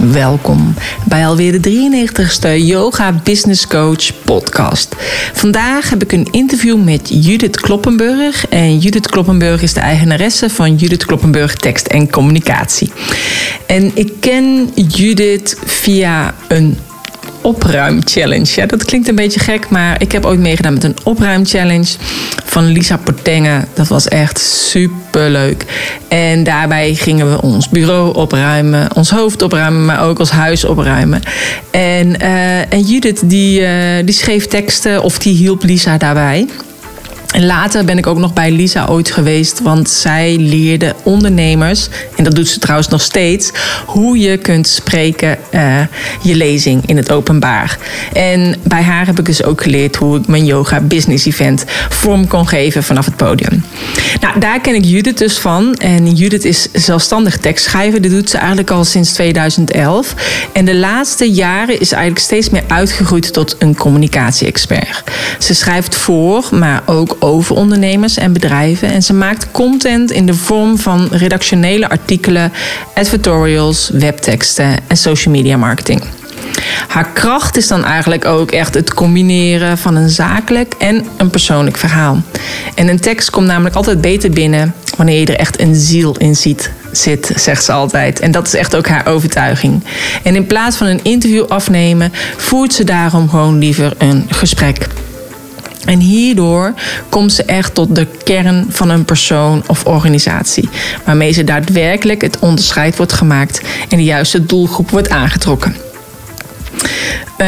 Welkom bij alweer de 93ste Yoga Business Coach podcast. Vandaag heb ik een interview met Judith Kloppenburg. En Judith Kloppenburg is de eigenaresse van Judith Kloppenburg Tekst en Communicatie. En ik ken Judith via een opruimchallenge. Ja, dat klinkt een beetje gek, maar ik heb ooit meegedaan met een opruimchallenge van Lisa Portenge. Dat was echt super leuk. En daarbij gingen we ons bureau opruimen, ons hoofd opruimen, maar ook ons huis opruimen. En, uh, en Judith die, uh, die schreef teksten of die hielp Lisa daarbij. Later ben ik ook nog bij Lisa ooit geweest, want zij leerde ondernemers, en dat doet ze trouwens nog steeds, hoe je kunt spreken uh, je lezing in het openbaar. En bij haar heb ik dus ook geleerd hoe ik mijn yoga business event vorm kon geven vanaf het podium. Nou, daar ken ik Judith dus van. En Judith is zelfstandig tekstschrijver. Dat doet ze eigenlijk al sinds 2011. En de laatste jaren is eigenlijk steeds meer uitgegroeid tot een communicatie-expert. Ze schrijft voor, maar ook over ondernemers en bedrijven. En ze maakt content in de vorm van redactionele artikelen, advertorials, webteksten en social media marketing. Haar kracht is dan eigenlijk ook echt het combineren van een zakelijk en een persoonlijk verhaal. En een tekst komt namelijk altijd beter binnen wanneer je er echt een ziel in ziet zit, zegt ze altijd. En dat is echt ook haar overtuiging. En in plaats van een interview afnemen, voert ze daarom gewoon liever een gesprek. En hierdoor komt ze echt tot de kern van een persoon of organisatie, waarmee ze daadwerkelijk het onderscheid wordt gemaakt en de juiste doelgroep wordt aangetrokken. Uh,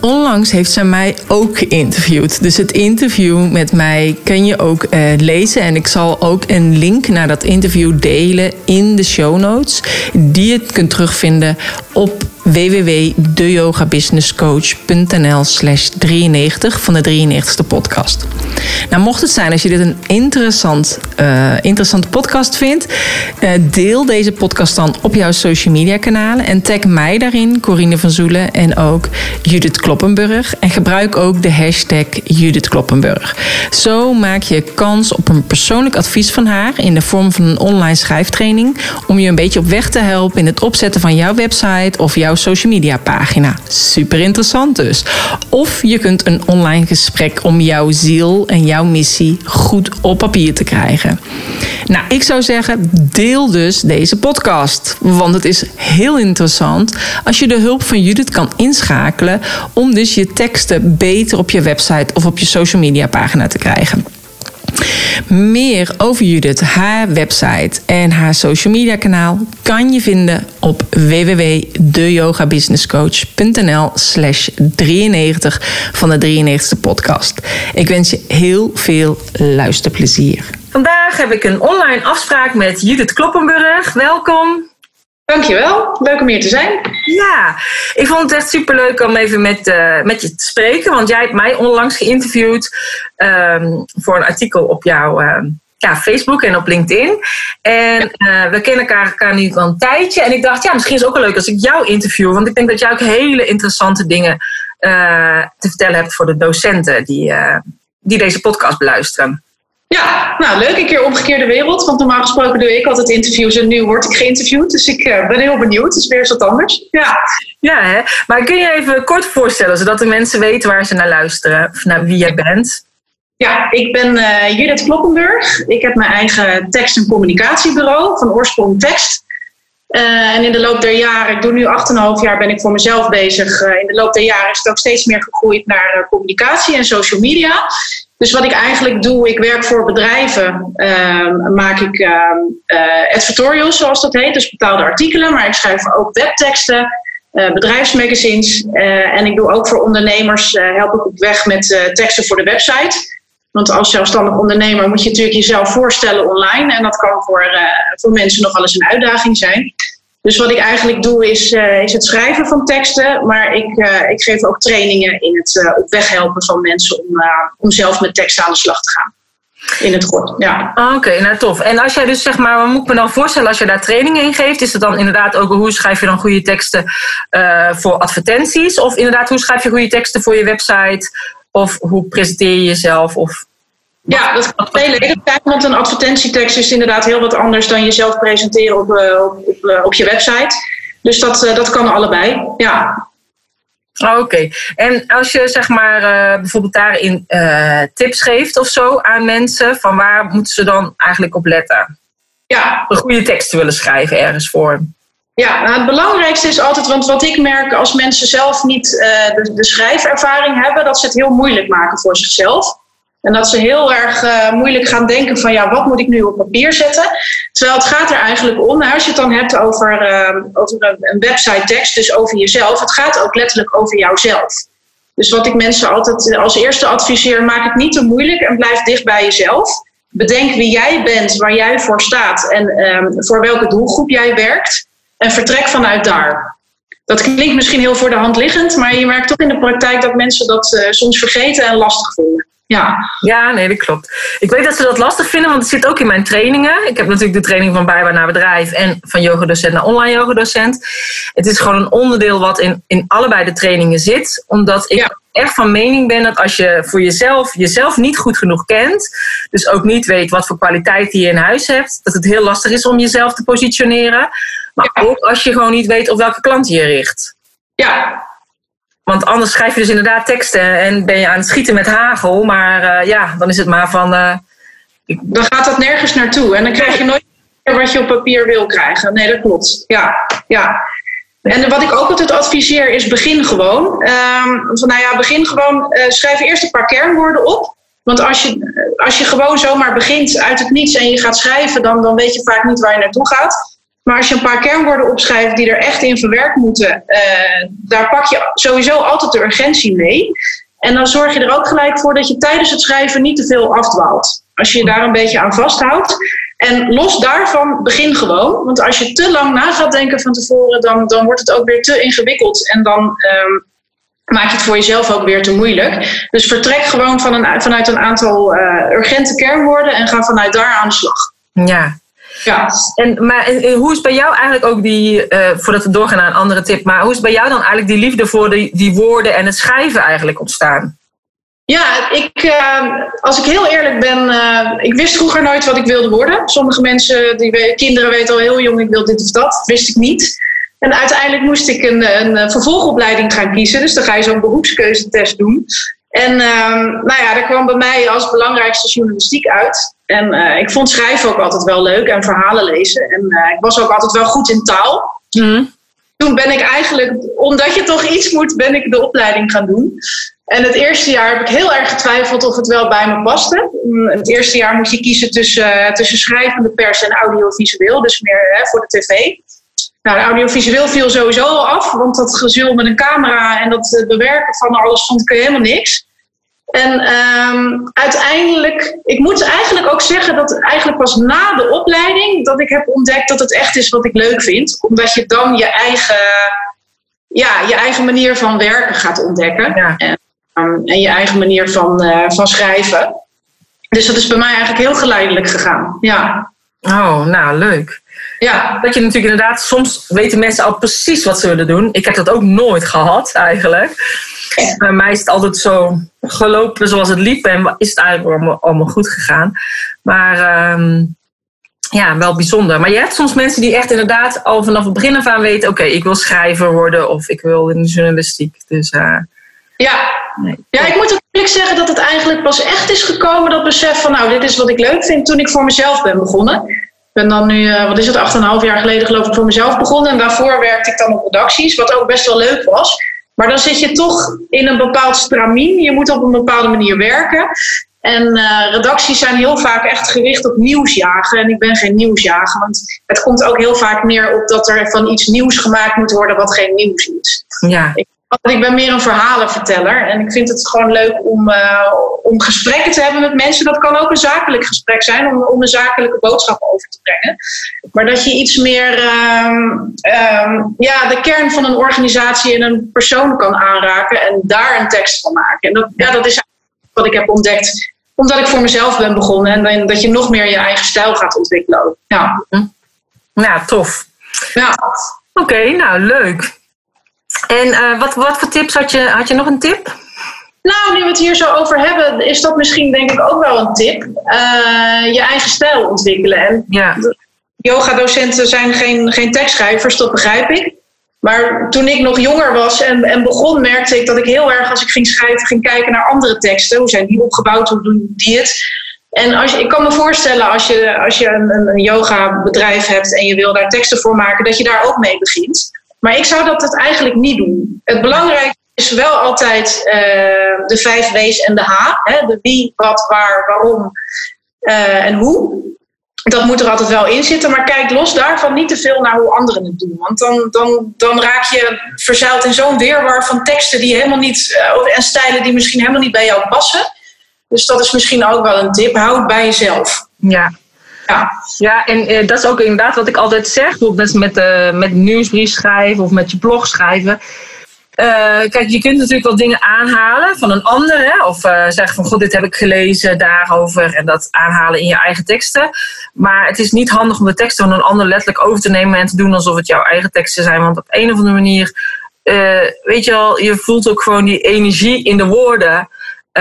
onlangs heeft ze mij ook geïnterviewd. Dus het interview met mij kun je ook uh, lezen. En ik zal ook een link naar dat interview delen in de show notes. Die je kunt terugvinden op www.deyogabusinesscoach.nl slash 93 van de 93ste podcast. Nou, mocht het zijn als je dit een interessant, uh, interessante podcast vindt, deel deze podcast dan op jouw social media kanalen en tag mij daarin, Corine van Zoelen en ook Judith Kloppenburg. En gebruik ook de hashtag Judith Kloppenburg. Zo maak je kans op een persoonlijk advies van haar in de vorm van een online schrijftraining om je een beetje op weg te helpen in het opzetten van jouw website of jouw social media pagina. Super interessant dus. Of je kunt een online gesprek om jouw ziel en jouw missie goed op papier te krijgen. Nou, ik zou zeggen, deel dus deze podcast. Want het is heel interessant als je de hulp van Judith kan inschakelen om dus je teksten beter op je website of op je social media pagina te krijgen. Meer over Judith, haar website en haar social media kanaal kan je vinden op www.deyogabusinesscoach.nl slash 93 van de 93ste podcast. Ik wens je heel veel luisterplezier. Vandaag heb ik een online afspraak met Judith Kloppenburg. Welkom. Dankjewel, leuk om hier te zijn. Ja, ik vond het echt superleuk om even met, uh, met je te spreken. Want jij hebt mij onlangs geïnterviewd um, voor een artikel op jouw uh, ja, Facebook en op LinkedIn. En uh, we kennen elkaar, elkaar nu al een tijdje. En ik dacht, ja, misschien is het ook wel leuk als ik jou interview. Want ik denk dat jij ook hele interessante dingen te vertellen hebt voor de docenten die, die deze podcast beluisteren. Ja, nou leuk. Een keer omgekeerde wereld. Want normaal gesproken doe ik altijd interviews en nu word ik geïnterviewd. Dus ik uh, ben heel benieuwd. Het is weer eens wat anders. Ja, ja hè? maar kun je even kort voorstellen, zodat de mensen weten waar ze naar luisteren, of naar wie jij bent? Ja, ik ben uh, Judith Kloppenburg. Ik heb mijn eigen tekst- en communicatiebureau van oorsprong tekst. Uh, en in de loop der jaren, ik doe nu 8,5 jaar, ben ik voor mezelf bezig. in de loop der jaren is het ook steeds meer gegroeid naar communicatie en social media. Dus wat ik eigenlijk doe, ik werk voor bedrijven, uh, maak ik uh, zoals dat heet, dus betaalde artikelen, maar ik schrijf ook webteksten, uh, bedrijfsmagazines en ik doe ook voor ondernemers, help ik op weg met teksten voor de website. Want als zelfstandig ondernemer moet je natuurlijk jezelf voorstellen online en dat kan voor, voor mensen nog wel eens een uitdaging zijn. Dus wat ik eigenlijk doe is, uh, is het schrijven van teksten, maar ik, uh, ik geef ook trainingen in het uh, op weg helpen van mensen om, om zelf met teksten aan de slag te gaan. In het kort, ja. Ah, oké, nou tof. En als jij dus zeg maar, wat moet ik me dan voorstellen als je daar trainingen in geeft? Is het dan inderdaad ook hoe schrijf je dan goede teksten voor advertenties? Of inderdaad hoe schrijf je goede teksten voor je website? Of hoe presenteer je jezelf? Of ja, dat kan leden zijn, want een advertentietekst is inderdaad heel wat anders dan jezelf presenteren op, uh, op, op, op, je website. Dus dat, uh, dat kan allebei, ja. Oh, Oké, en als je zeg maar uh, bijvoorbeeld daarin uh, tips geeft of zo aan mensen, van waar moeten ze dan eigenlijk op letten? Ja. Een goede tekst willen schrijven ergens voor. Ja, nou het belangrijkste is altijd, want wat ik merk als mensen zelf niet uh, de, de schrijfervaring hebben, dat ze het heel moeilijk maken voor zichzelf. En dat ze heel erg uh, moeilijk gaan denken van ja, wat moet ik nu op papier zetten? Terwijl het gaat er eigenlijk om, als je het dan hebt over, uh, over een website tekst, dus over jezelf, het gaat ook letterlijk over jouzelf. Dus wat ik mensen altijd als eerste adviseer, maak het niet te moeilijk en blijf dicht bij jezelf. Bedenk wie jij bent, waar jij voor staat en um, voor welke doelgroep jij werkt. En vertrek vanuit daar. Dat klinkt misschien heel voor de hand liggend, maar je merkt toch in de praktijk dat mensen dat uh, soms vergeten en lastig vinden. Ja. ja, nee, dat klopt. Ik weet dat ze dat lastig vinden, want het zit ook in mijn trainingen. Ik heb natuurlijk de training van bijbaan naar bedrijf en van yogadocent naar online yogadocent. Het is gewoon een onderdeel wat in, in allebei de trainingen zit. Omdat ik ja. echt van mening ben dat als je voor jezelf jezelf niet goed genoeg kent, dus ook niet weet wat voor kwaliteit je in huis hebt, dat het heel lastig is om jezelf te positioneren. Maar ja. ook als je gewoon niet weet op welke klant je je richt. Ja, want anders schrijf je dus inderdaad teksten en ben je aan het schieten met hagel. Maar uh, ja, dan is het maar van. Uh, ik... Dan gaat dat nergens naartoe. En dan krijg je nooit wat je op papier wil krijgen. Nee, dat klopt. Ja, ja. En wat ik ook altijd adviseer is begin gewoon. Um, van, nou ja, begin gewoon. Uh, schrijf eerst een paar kernwoorden op. Want als je, als je gewoon zomaar begint uit het niets en je gaat schrijven, dan, dan weet je vaak niet waar je naartoe gaat. Maar als je een paar kernwoorden opschrijft die er echt in verwerkt moeten, uh, daar pak je sowieso altijd de urgentie mee. En dan zorg je er ook gelijk voor dat je tijdens het schrijven niet te veel afdwaalt. Als je je daar een beetje aan vasthoudt. En los daarvan, begin gewoon. Want als je te lang na gaat denken van tevoren, dan, dan wordt het ook weer te ingewikkeld. En dan um, maak je het voor jezelf ook weer te moeilijk. Dus vertrek gewoon van een, vanuit een aantal uh, urgente kernwoorden en ga vanuit daar aan de slag. Ja, ja. En, maar en, hoe is bij jou eigenlijk ook die, uh, voordat we doorgaan naar een andere tip, maar hoe is bij jou dan eigenlijk die liefde voor die, die woorden en het schrijven eigenlijk ontstaan? Ja, ik, uh, als ik heel eerlijk ben, uh, ik wist vroeger nooit wat ik wilde worden. Sommige mensen, die kinderen weten al heel jong, ik wil dit of dat. Dat wist ik niet. En uiteindelijk moest ik een, een vervolgopleiding gaan kiezen. Dus dan ga je zo'n beroepskeuzetest doen. En um, nou ja, daar kwam bij mij als belangrijkste journalistiek uit. En uh, ik vond schrijven ook altijd wel leuk en verhalen lezen. En uh, ik was ook altijd wel goed in taal. Mm. Toen ben ik eigenlijk, omdat je toch iets moet, ben ik de opleiding gaan doen. En het eerste jaar heb ik heel erg getwijfeld of het wel bij me paste. Het eerste jaar moet je kiezen tussen, uh, tussen schrijvende pers en audiovisueel, dus meer hè, voor de tv. Nou, audiovisueel viel sowieso al af, want dat gezul met een camera en dat bewerken van alles vond ik helemaal niks. En um, uiteindelijk, ik moet eigenlijk ook zeggen dat eigenlijk pas na de opleiding dat ik heb ontdekt dat het echt is wat ik leuk vind. Omdat je dan je eigen, ja, je eigen manier van werken gaat ontdekken. Ja. En, um, en, je eigen manier van, uh, van schrijven. Dus dat is bij mij eigenlijk heel geleidelijk gegaan. Ja. Oh, nou leuk. Ja. Dat je natuurlijk inderdaad, soms weten mensen al precies wat ze willen doen. Ik heb dat ook nooit gehad eigenlijk. Bij mij is het altijd zo gelopen zoals het liep en is het eigenlijk allemaal, allemaal goed gegaan. Maar um, ja, wel bijzonder. Maar je hebt soms mensen die echt inderdaad al vanaf het begin af aan weten: oké, okay, ik wil schrijver worden of ik wil in de journalistiek. Dus. Uh, ja. Nee. ja, ik moet ook zeggen dat het eigenlijk pas echt is gekomen, dat besef van nou, dit is wat ik leuk vind, toen ik voor mezelf ben begonnen. Ik ben dan nu, uh, wat is het, 8,5 jaar geleden geloof ik voor mezelf begonnen. En daarvoor werkte ik dan op redacties, wat ook best wel leuk was. Maar dan zit je toch in een bepaald stramien. Je moet op een bepaalde manier werken. En uh, redacties zijn heel vaak echt gericht op nieuwsjagen. En ik ben geen nieuwsjager. Want het komt ook heel vaak neer op dat er van iets nieuws gemaakt moet worden wat geen nieuws is. Ja. Ik, ik ben meer een verhalenverteller. En ik vind het gewoon leuk om, uh, om gesprekken te hebben met mensen. Dat kan ook een zakelijk gesprek zijn, om, om een zakelijke boodschap over te brengen. Maar dat je iets meer um, um, ja, de kern van een organisatie en een persoon kan aanraken. En daar een tekst van maken. En dat, ja, dat is wat ik heb ontdekt Omdat ik voor mezelf ben begonnen en dat je nog meer je eigen stijl gaat ontwikkelen. Ja, ja tof. Ja. Oké, nou leuk. En uh, wat, wat voor tips had je? Had je nog een tip? Nou, nu we het hier zo over hebben, is dat misschien denk ik ook wel een tip. Uh, je eigen stijl ontwikkelen. En ja. Yoga-docenten zijn geen, geen tekstschrijvers, dat begrijp ik. Maar toen ik nog jonger was en, en begon, merkte ik dat ik heel erg als ik ging schrijven, ging kijken naar andere teksten. Hoe zijn die opgebouwd? Hoe doen die het? En als je, ik kan me voorstellen als je, als je een, een yoga bedrijf hebt en je wil daar teksten voor maken, dat je daar ook mee begint. Maar ik zou dat het eigenlijk niet doen. Het belangrijkste is wel altijd uh, de vijf W's en de H. Hè? De wie, wat, waar, waarom uh, en hoe. Dat moet er altijd wel in zitten. Maar kijk los daarvan niet te veel naar hoe anderen het doen. Want dan, dan, dan raak je verzeild in zo'n weerwar van teksten die helemaal niet. Uh, en stijlen die misschien helemaal niet bij jou passen. Dus dat is misschien ook wel een tip. Houd bij jezelf. Ja, ja, ja en eh, dat is ook inderdaad wat ik altijd zeg. Bijvoorbeeld met, uh, met nieuwsbrief schrijven of met je blog schrijven. Uh, kijk, je kunt natuurlijk wel dingen aanhalen van een ander. Hè? Of uh, zeggen van, god, dit heb ik gelezen daarover. En dat aanhalen in je eigen teksten. Maar het is niet handig om de teksten van een ander letterlijk over te nemen... en te doen alsof het jouw eigen teksten zijn. Want op een of andere manier, weet je wel, je voelt ook gewoon die energie in de woorden...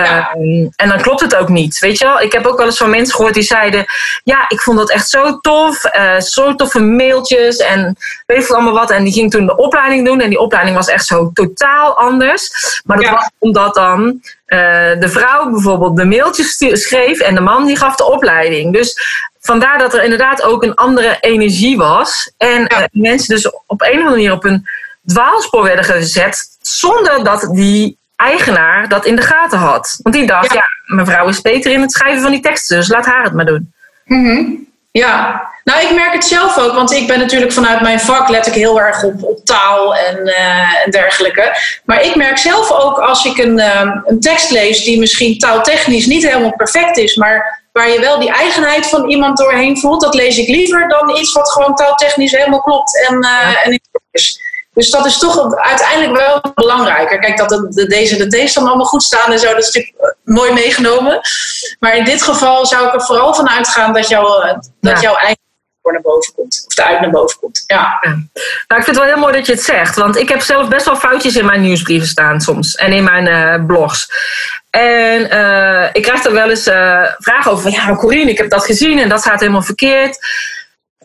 Ehm, en dan klopt het ook niet. Weet je wel? Ik heb ook wel eens van mensen gehoord die zeiden: Ja, ik vond dat echt zo tof. Uh, zo toffe mailtjes en weet ik allemaal wat. En die ging toen de opleiding doen. En die opleiding was echt zo totaal anders. Maar dat was omdat dan uh, de vrouw bijvoorbeeld de mailtjes schreef en de man die gaf de opleiding. Dus vandaar dat er inderdaad ook een andere energie was. En ja. uh, mensen dus op een of andere manier op een dwaalspoor werden gezet. Zonder dat die eigenaar dat in de gaten had. Want die dacht, ja, mevrouw is beter in het schrijven van die teksten, dus laat haar het maar doen. Mm Ja, nou ik merk het zelf ook, want ik ben natuurlijk vanuit mijn vak let ik heel erg op, op taal en, uh, en dergelijke. Maar ik merk zelf ook als ik een, uh, een tekst lees die misschien taaltechnisch niet helemaal perfect is, maar waar je wel die eigenheid van iemand doorheen voelt, dat lees ik liever dan iets wat gewoon taaltechnisch helemaal klopt en, uh, ja. en is. Dus dat is toch uiteindelijk wel belangrijker. Kijk, dat de, de D's en de T's dan allemaal goed staan en zo, dat is natuurlijk eh, mooi meegenomen. Maar in dit geval zou ik er vooral van uitgaan dat, jou, eh, dat jouw eigen naar boven komt. Of eruit naar boven komt. Ja. ja. Nou, ik vind het wel heel mooi dat je het zegt. Want ik heb zelf best wel foutjes in mijn nieuwsbrieven staan soms. En in mijn uh, blogs. En uh, ik krijg er wel eens uh, vragen over. Ja, Corine, ik heb dat gezien en dat gaat helemaal verkeerd.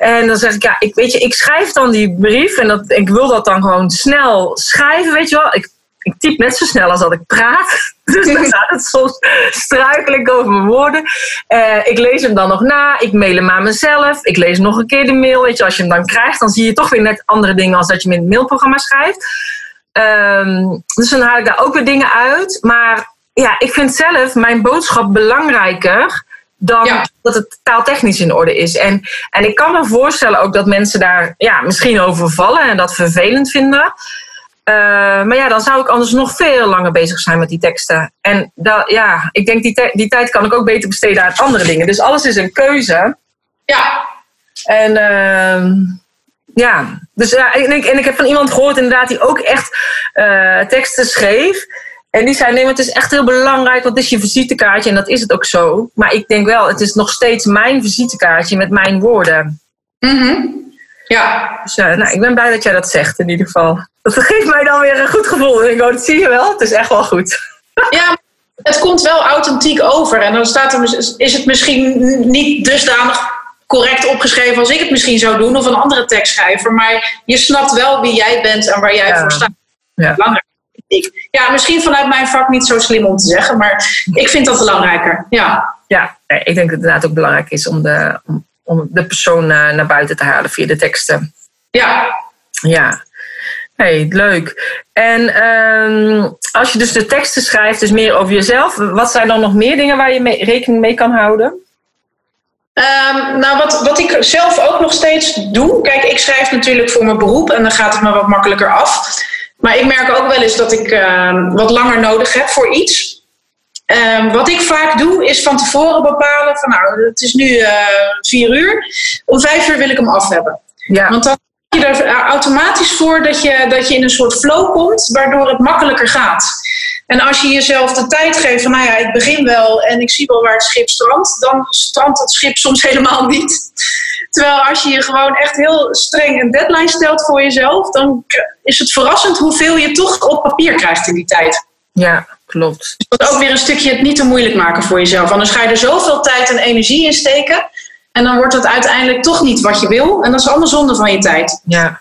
En dan zeg ik, ja, ik, weet je, ik schrijf dan die brief en dat, ik wil dat dan gewoon snel schrijven, weet je wel. Ik, ik typ net zo snel als dat ik praat. Dus dan gaat het soms struikelijk over woorden. Uh, ik lees hem dan nog na. Ik mail hem aan mezelf. Ik lees nog een keer de mail. Weet je, als je hem dan krijgt, dan zie je toch weer net andere dingen als dat je hem in het mailprogramma schrijft. Um, dus dan haal ik daar ook weer dingen uit. Maar ja, ik vind zelf mijn boodschap belangrijker dan dat het taaltechnisch in orde is. En, en ik kan me voorstellen ook dat mensen daar ja, misschien over vallen en dat vervelend vinden. Uh, maar ja, dan zou ik anders nog veel langer bezig zijn met die teksten. En dat, ja, ik denk die, die tijd kan ik ook beter besteden aan andere dingen. Dus alles is een keuze. Ja. En uh, ja, dus ja, en ik, en ik heb van iemand gehoord inderdaad die ook echt uh, teksten schreef. En die zei, nee, maar het is echt heel belangrijk, want het is je visitekaartje en dat is het ook zo. Maar ik denk wel, het is nog steeds mijn visitekaartje met mijn woorden. Mm Ja. Dus uh, nou, ik ben blij dat jij dat zegt in ieder geval. Dat geeft mij dan weer een goed gevoel. En ik oh, dat zie je wel, het is echt wel goed. Ja, het komt wel authentiek over. En dan staat er, is het misschien niet dusdanig correct opgeschreven als ik het misschien zou doen, of een andere tekstschrijver. Maar je snapt wel wie jij bent en waar jij ja. voor staat. Ja. Belangrijk ik. Ja, misschien vanuit mijn vak niet zo slim om te zeggen, maar ik vind dat belangrijker. Ja, ja ik denk dat het inderdaad ook belangrijk is om de, om, om de persoon uh, naar buiten te halen via de teksten. Ja. Ja. Hey, leuk. En um, als je dus de teksten schrijft, dus meer over jezelf, wat zijn dan nog meer dingen waar je mee, rekening mee kan houden? Um, nou, wat, wat ik zelf ook nog steeds doe. Kijk, ik schrijf natuurlijk voor mijn beroep en dan gaat het me wat makkelijker af. Maar ik merk ook wel eens dat ik uh, wat langer nodig heb voor iets. Um, wat ik vaak doe, is van tevoren bepalen van nou, het is nu uh, vier uur. Om vijf uur wil ik hem af hebben. Ja. Want dan je er automatisch voor dat je, dat je in een soort flow komt, waardoor het makkelijker gaat. En als je jezelf de tijd geeft van, nou ja, ik begin wel en ik zie wel waar het schip strandt, dan strandt het schip soms helemaal niet. Terwijl als je je gewoon echt heel streng een deadline stelt voor jezelf, dan is het verrassend hoeveel je toch op papier krijgt in die tijd. Ja, klopt. Dus dat is ook weer een stukje het niet te moeilijk maken voor jezelf. Anders ga je er zoveel tijd en energie in steken. En dan wordt het uiteindelijk toch niet wat je wil. En dat is allemaal zonde van je tijd. Ja.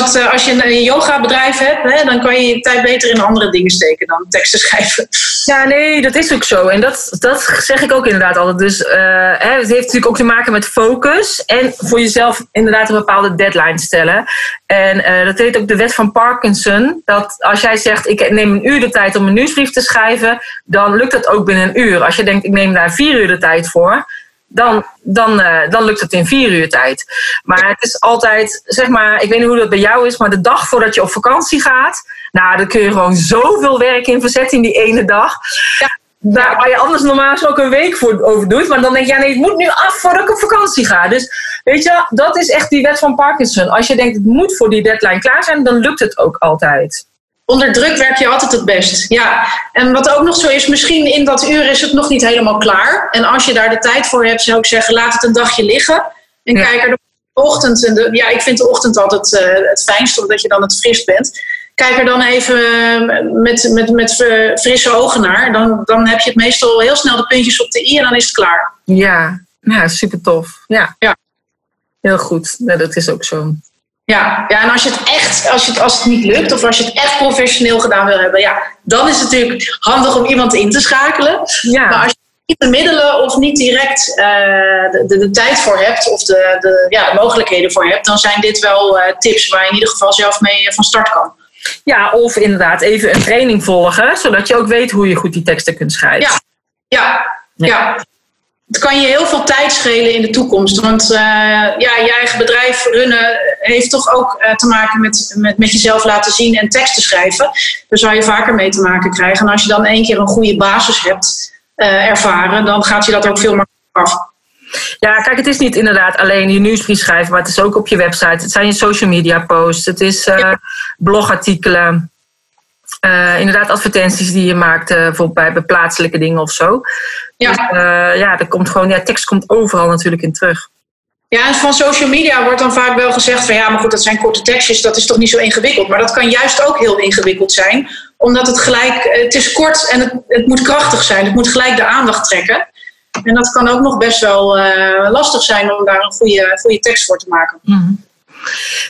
Als, eh, als je een yoga-bedrijf hebt, hè, dan kan je je tijd beter in andere dingen steken dan teksten schrijven. Ja, nee, dat is ook zo. En dat, dat zeg ik ook inderdaad altijd. Dus uh, hè, het heeft natuurlijk ook te maken met focus. En voor jezelf inderdaad een bepaalde deadline stellen. En uh, dat heet ook de wet van Parkinson. Dat als jij zegt, ik neem een uur de tijd om een nieuwsbrief te schrijven, dan lukt dat ook binnen een uur. Als je denkt, ik neem daar vier uur de tijd voor, dan, dan, uh, dan lukt het in vier uur tijd. Maar het is altijd, zeg maar, ik weet niet hoe dat bij jou is, maar de dag voordat je op vakantie gaat, nou, dan kun je gewoon zoveel werk in verzetten in die ene dag. Ja. Daar, waar je anders normaal ook een week voor over doet. Maar dan denk je, ja nee, het moet nu af voordat ik op vakantie ga. Dus weet je, dat is echt die wet van Parkinson. Als je denkt, het moet voor die deadline klaar zijn, dan lukt het ook altijd. Onder druk werk je altijd het best. Ja, en wat ook nog zo is, misschien in dat uur is het nog niet helemaal klaar. En als je daar de tijd voor hebt, zou ik zeggen, laat het een dagje liggen. En ja. kijk er de ochtend. En de, ja, ik vind de ochtend altijd uh, het fijnst, omdat je dan het fris bent. Kijk er dan even met, met, met frisse ogen naar. Dan, dan heb je het meestal heel snel de puntjes op de i en dan is het klaar. Ja, ja super tof. Ja. ja. Heel goed. Ja, dat is ook zo. Ja, ja, en als je het echt, als, je het, als het niet lukt of als je het echt professioneel gedaan wil hebben, ja, dan is het natuurlijk handig om iemand in te schakelen. Ja. Maar als je niet de middelen of niet direct uh, de, de, de, tijd voor hebt of de, de, ja, de mogelijkheden voor hebt, dan zijn dit wel uh, tips waar je in ieder geval zelf mee van start kan. Ja, of inderdaad even een training volgen, zodat je ook weet hoe je goed die teksten kunt schrijven. Ja, ja, ja. ja het kan je heel veel tijd schelen in de toekomst. Want uh, ja, je eigen bedrijf runnen heeft toch ook uh, te maken met, met, met jezelf laten zien en teksten schrijven. Daar zou je vaker mee te maken krijgen. En als je dan één keer een goede basis hebt uh, ervaren, dan gaat je dat ook veel makkelijker af. Ja, kijk, het is niet inderdaad alleen je nieuwsbrief schrijven, maar het is ook op je website. Het zijn je social media posts, het is blogartikelen. Uh, inderdaad, advertenties die je maakt, uh, bijvoorbeeld bij plaatselijke dingen of zo. Ja. Dus, uh, ja, er komt gewoon, ja, tekst komt overal natuurlijk in terug. Ja, en van social media wordt dan vaak wel gezegd van ja, maar goed, dat zijn korte tekstjes, dat is toch niet zo ingewikkeld. Maar dat kan juist ook heel ingewikkeld zijn, omdat het gelijk, het is kort en het, het moet krachtig zijn. Het moet gelijk de aandacht trekken. En dat kan ook nog best wel lastig zijn om daar een goede, goede tekst voor te maken. Mm -hmm.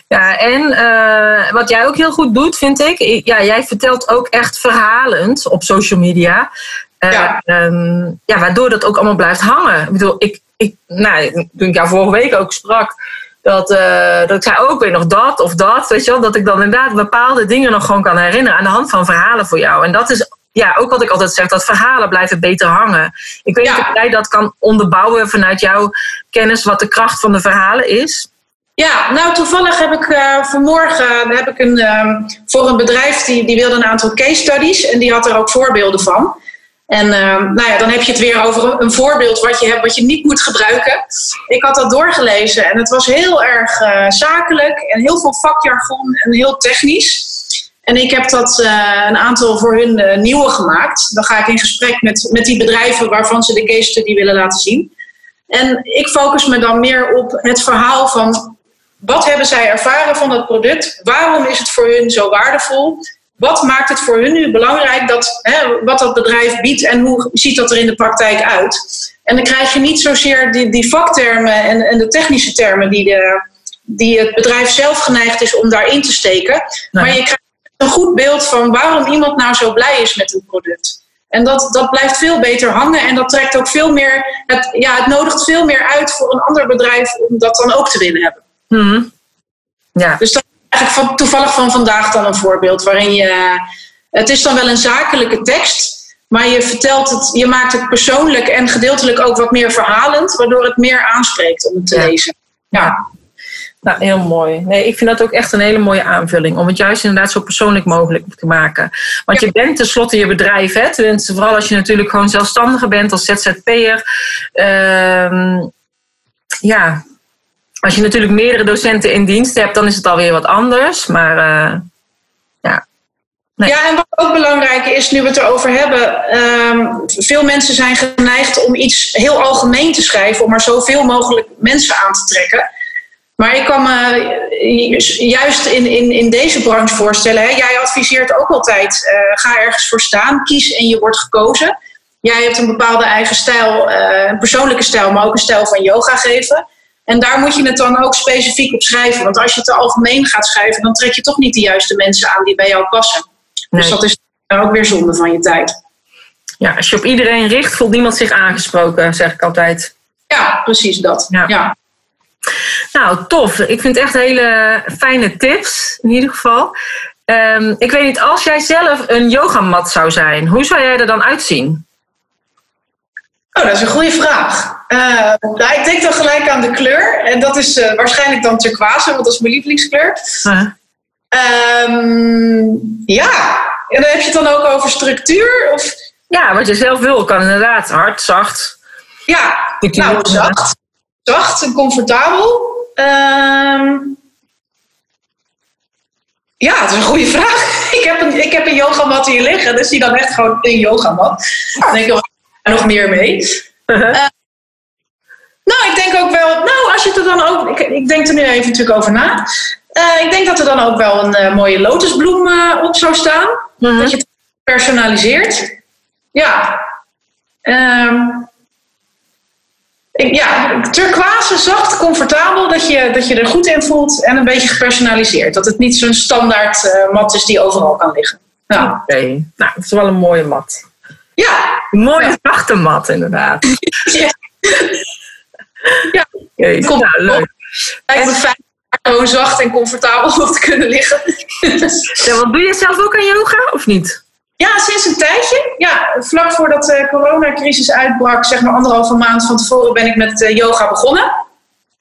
Ja, en uh, wat jij ook heel goed doet, vind ik. Ja, jij vertelt ook echt verhalend op social media. Uh, ja. Um, ja, waardoor dat ook allemaal blijft hangen. Ik bedoel, ik, ik, nou, toen ik jou vorige week ook sprak, dat, uh, dat ik zei ook weer nog dat of dat, weet je wel, dat ik dan inderdaad bepaalde dingen nog gewoon kan herinneren aan de hand van verhalen voor jou. En dat is ja, ook wat ik altijd zeg, dat verhalen blijven beter hangen. Ik weet niet ja. of jij dat kan onderbouwen vanuit jouw kennis, wat de kracht van de verhalen is. Ja, nou toevallig heb ik uh, vanmorgen heb ik een, um, voor een bedrijf die, die wilde een aantal case studies en die had er ook voorbeelden van. En uh, nou ja, dan heb je het weer over een voorbeeld wat je hebt wat je niet moet gebruiken. Ik had dat doorgelezen en het was heel erg uh, zakelijk en heel veel vakjargon en heel technisch. En ik heb dat een aantal voor hun nieuwe gemaakt. Dan ga ik in gesprek met, met die bedrijven waarvan ze de case study willen laten zien. En ik focus me dan meer op het verhaal van wat hebben zij ervaren van dat product? Waarom is het voor hun zo waardevol? Wat maakt het voor hun nu belangrijk dat, hè, wat dat bedrijf biedt en hoe ziet dat er in de praktijk uit? En dan krijg je niet zozeer die, die vaktermen en, en de technische termen die, de, die het bedrijf zelf geneigd is om daarin te steken. Nee. Maar je krijgt een goed beeld van waarom iemand nou zo blij is met een product. En dat, dat blijft veel beter hangen en dat trekt ook veel meer, het, ja, het nodigt veel meer uit voor een ander bedrijf om dat dan ook te willen hebben. Hmm. Ja. Dus dat is eigenlijk van, toevallig van vandaag dan een voorbeeld waarin je. Het is dan wel een zakelijke tekst, maar je vertelt het, je maakt het persoonlijk en gedeeltelijk ook wat meer verhalend, waardoor het meer aanspreekt om het te ja. lezen. Ja. Nou, heel mooi. Nee, ik vind dat ook echt een hele mooie aanvulling. Om het juist inderdaad zo persoonlijk mogelijk te maken. Want ja. je bent tenslotte je bedrijf. Hè? Tenminste, vooral als je natuurlijk gewoon zelfstandige bent als ZZP'er. Uh, ja, als je natuurlijk meerdere docenten in dienst hebt, dan is het alweer wat anders. Maar uh, ja. Ja, en wat ook belangrijk is, nu we het erover hebben. Ehm, veel mensen zijn geneigd om iets heel algemeen te schrijven, om maar zoveel mogelijk mensen aan te trekken. Maar ik kan me juist in, in, in deze branche voorstellen, hè, jij adviseert ook altijd, uh, ga ergens voor staan, kies en je wordt gekozen. Jij hebt een bepaalde eigen stijl, een persoonlijke stijl, maar ook een stijl van yoga geven. En daar moet je het dan ook specifiek op schrijven. Want als je te algemeen gaat schrijven, dan trek je toch niet de juiste mensen aan die bij jou passen. Dus dat is ook weer zonde van je tijd. Ja, als je op iedereen richt, voelt niemand zich aangesproken, zeg ik altijd. Ja, precies dat. Ja. Nou, tof. Ik vind het echt hele fijne tips, in ieder geval. Um, ik weet niet, als jij zelf een yogamat zou zijn, hoe zou jij er dan uitzien? Oh, dat is een goede vraag. Uh, nou, ik denk dan gelijk aan de kleur. En dat is uh, waarschijnlijk dan turquoise, want dat is mijn lievelingskleur. Um, ja, en dan heb je het dan ook over structuur? Of... Ja, wat je zelf wil kan inderdaad. Hard, zacht. Ja, nou, zacht. Zacht en comfortabel. Um, ja, dat is een goede vraag. Ik heb een, ik heb een yogamat hier liggen, dus die dan echt gewoon een yogamat. Ja. denk ik er nog meer mee. Uh -huh. Nou, ik denk ook wel, nou, als je het er dan ook, ik, ik denk er nu even natuurlijk over na. Uh, ik denk dat er dan ook wel een uh, mooie lotusbloem uh, op zou staan. -huh. Dat je het personaliseert. Ja. Um, ik, ja, turquoise, zacht, comfortabel. Dat je, dat je er goed in voelt en een beetje gepersonaliseerd. Dat het niet zo'n standaard mat is die overal kan liggen. Nou. Oké, okay. nou, dat is wel een mooie mat. Ja. Een mooie ja. mat, inderdaad. ja. Ja. Okay, Komt nou, leuk. Lijkt me fijn gewoon zacht en comfortabel op te kunnen liggen. ja, wat doe je zelf ook aan yoga of niet? Ja, sinds een tijdje. Ja, vlak voordat de coronacrisis uitbrak, zeg maar anderhalve maand van tevoren, ben ik met yoga begonnen.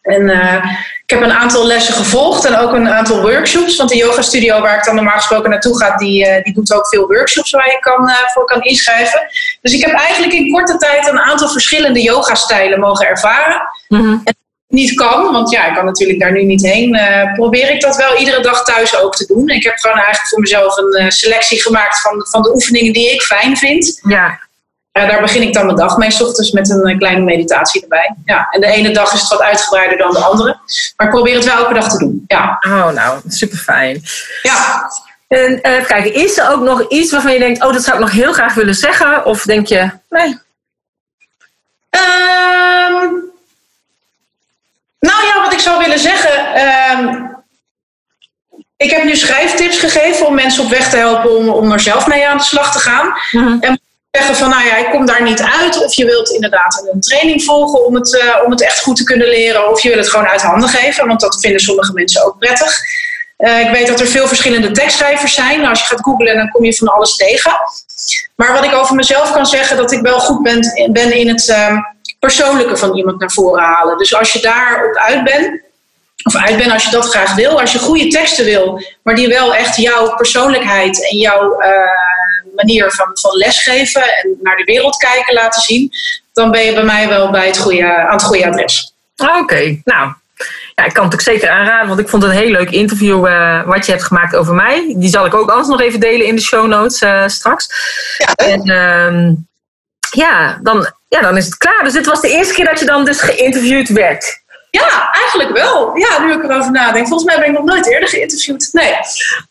En uh, ik heb een aantal lessen gevolgd en ook een aantal workshops. Want de yoga studio waar ik dan normaal gesproken naartoe ga, die, uh, die doet ook veel workshops waar je kan, uh, voor kan inschrijven. Dus ik heb eigenlijk in korte tijd een aantal verschillende yoga-stijlen mogen ervaren. Mm -hmm. En niet kan, want ja, ik kan natuurlijk daar nu niet heen, uh, probeer ik dat wel iedere dag thuis ook te doen. Ik heb gewoon eigenlijk voor mezelf een selectie gemaakt van, van de oefeningen die ik fijn vind. Ja. Uh, daar begin ik dan mijn dag mee, s ochtends met een kleine meditatie erbij. Ja, en de ene dag is het wat uitgebreider dan de andere. Maar ik probeer het wel elke dag te doen. Ja. Oh, nou, super fijn. Ja. En kijk, is er ook nog iets waarvan je denkt, oh, dat zou ik nog heel graag willen zeggen? Of denk je, nee? Um, nou ja, wat ik zou willen zeggen. Uh, ik heb nu schrijftips gegeven om mensen op weg te helpen om, om er zelf mee aan de slag te gaan. En zeggen van, nou ja, ik kom daar niet uit. Of je wilt inderdaad een training volgen om het, uh, om het echt goed te kunnen leren. Of je wil het gewoon uit handen geven, want dat vinden sommige mensen ook prettig. Uh, ik weet dat er veel verschillende tekstschrijvers zijn. Nou, als je gaat googlen, dan kom je van alles tegen. Maar wat ik over mezelf kan zeggen, dat ik wel goed ben, ben in het... Uh, persoonlijke van iemand naar voren halen. Dus als je daarop uit bent, of uit bent als je dat graag wil, als je goede teksten wil, maar die wel echt jouw persoonlijkheid en jouw uh, manier van, van lesgeven en naar de wereld kijken laten zien, dan ben je bij mij wel bij het goede, aan het goede adres. Oké, okay, nou. Ja, ik kan het ook zeker aanraden, want ik vond het een heel leuk interview uh, wat je hebt gemaakt over mij. Die zal ik ook anders nog even delen in de show notes uh, straks. Ja, en, uh, ja, dan, ja, dan is het klaar. Dus dit was de eerste keer dat je dan dus geïnterviewd werd. Ja, eigenlijk wel. Ja, nu ik erover nadenk. Volgens mij ben ik nog nooit eerder geïnterviewd. Nee.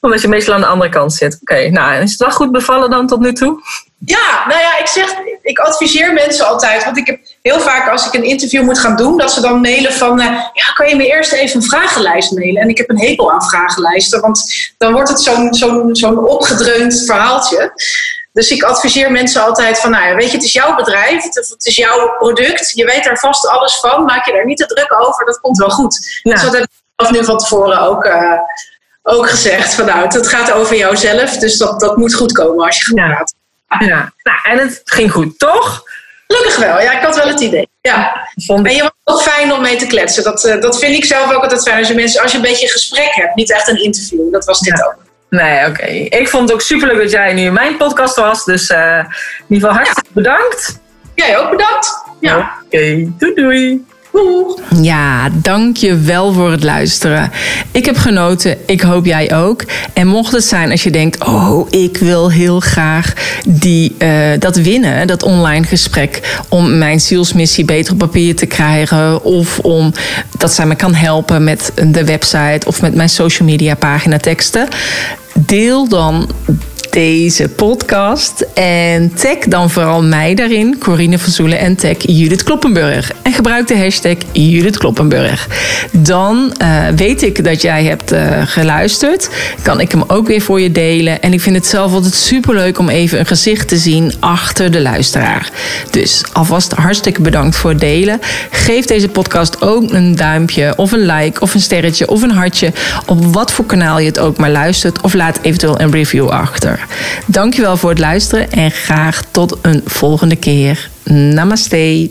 Omdat je meestal aan de andere kant zit. Oké, okay, nou, is het wel goed bevallen dan tot nu toe? Ja, nou ja, ik zeg, ik adviseer mensen altijd. Want ik heb heel vaak als ik een interview moet gaan doen, dat ze dan mailen van, uh, ja, kan je me eerst even een vragenlijst mailen? En ik heb een hekel aan vragenlijsten, want dan wordt het zo'n zo'n zo'n opgedreund verhaaltje. Dus ik adviseer mensen altijd van, nou ja, weet je, het is jouw bedrijf, het is jouw product, je weet er vast alles van, maak je daar niet te druk over, dat komt wel goed. Ja. Dus dat heb ik zelf nu van tevoren ook, uh, ook gezegd, van nou, het gaat over jouzelf, dus dat, dat moet goed komen als je gaat ja. nou, en het ging goed, toch? Gelukkig wel, ja, ik had wel het idee. Ja. Vond... En je was ook fijn om mee te kletsen. Dat, uh, dat vind ik zelf ook altijd fijn. Als je, mensen, als je een beetje een gesprek hebt, niet echt een interview. Dat was dit ja. ook. Nee, oké. Okay. Ik vond het ook superleuk dat jij nu in mijn podcast was. Dus uh, in ieder geval hartstikke ja. bedankt. Jij ook bedankt. Ja. Oké, okay. doei doei. Ja, dank je wel voor het luisteren. Ik heb genoten, ik hoop jij ook. En mocht het zijn als je denkt, oh, ik wil heel graag die, uh, dat winnen, dat online gesprek, om mijn zielsmissie beter op papier te krijgen, of om dat zij me kan helpen met de website of met mijn social media pagina teksten. Deel dan deze podcast. En tag dan vooral mij daarin, Corine Verzoelen, en tag Judith Kloppenburg. En gebruik de hashtag Judith Kloppenburg. Dan uh, weet ik dat jij hebt uh, geluisterd. Kan ik hem ook weer voor je delen. En ik vind het zelf altijd superleuk om even een gezicht te zien achter de luisteraar. Dus alvast hartstikke bedankt voor het delen. Geef deze podcast ook een duimpje of een like of een sterretje of een hartje. Op wat voor kanaal je het ook maar luistert. Of laat eventueel een review achter. Dankjewel voor het luisteren en graag tot een volgende keer. Namaste.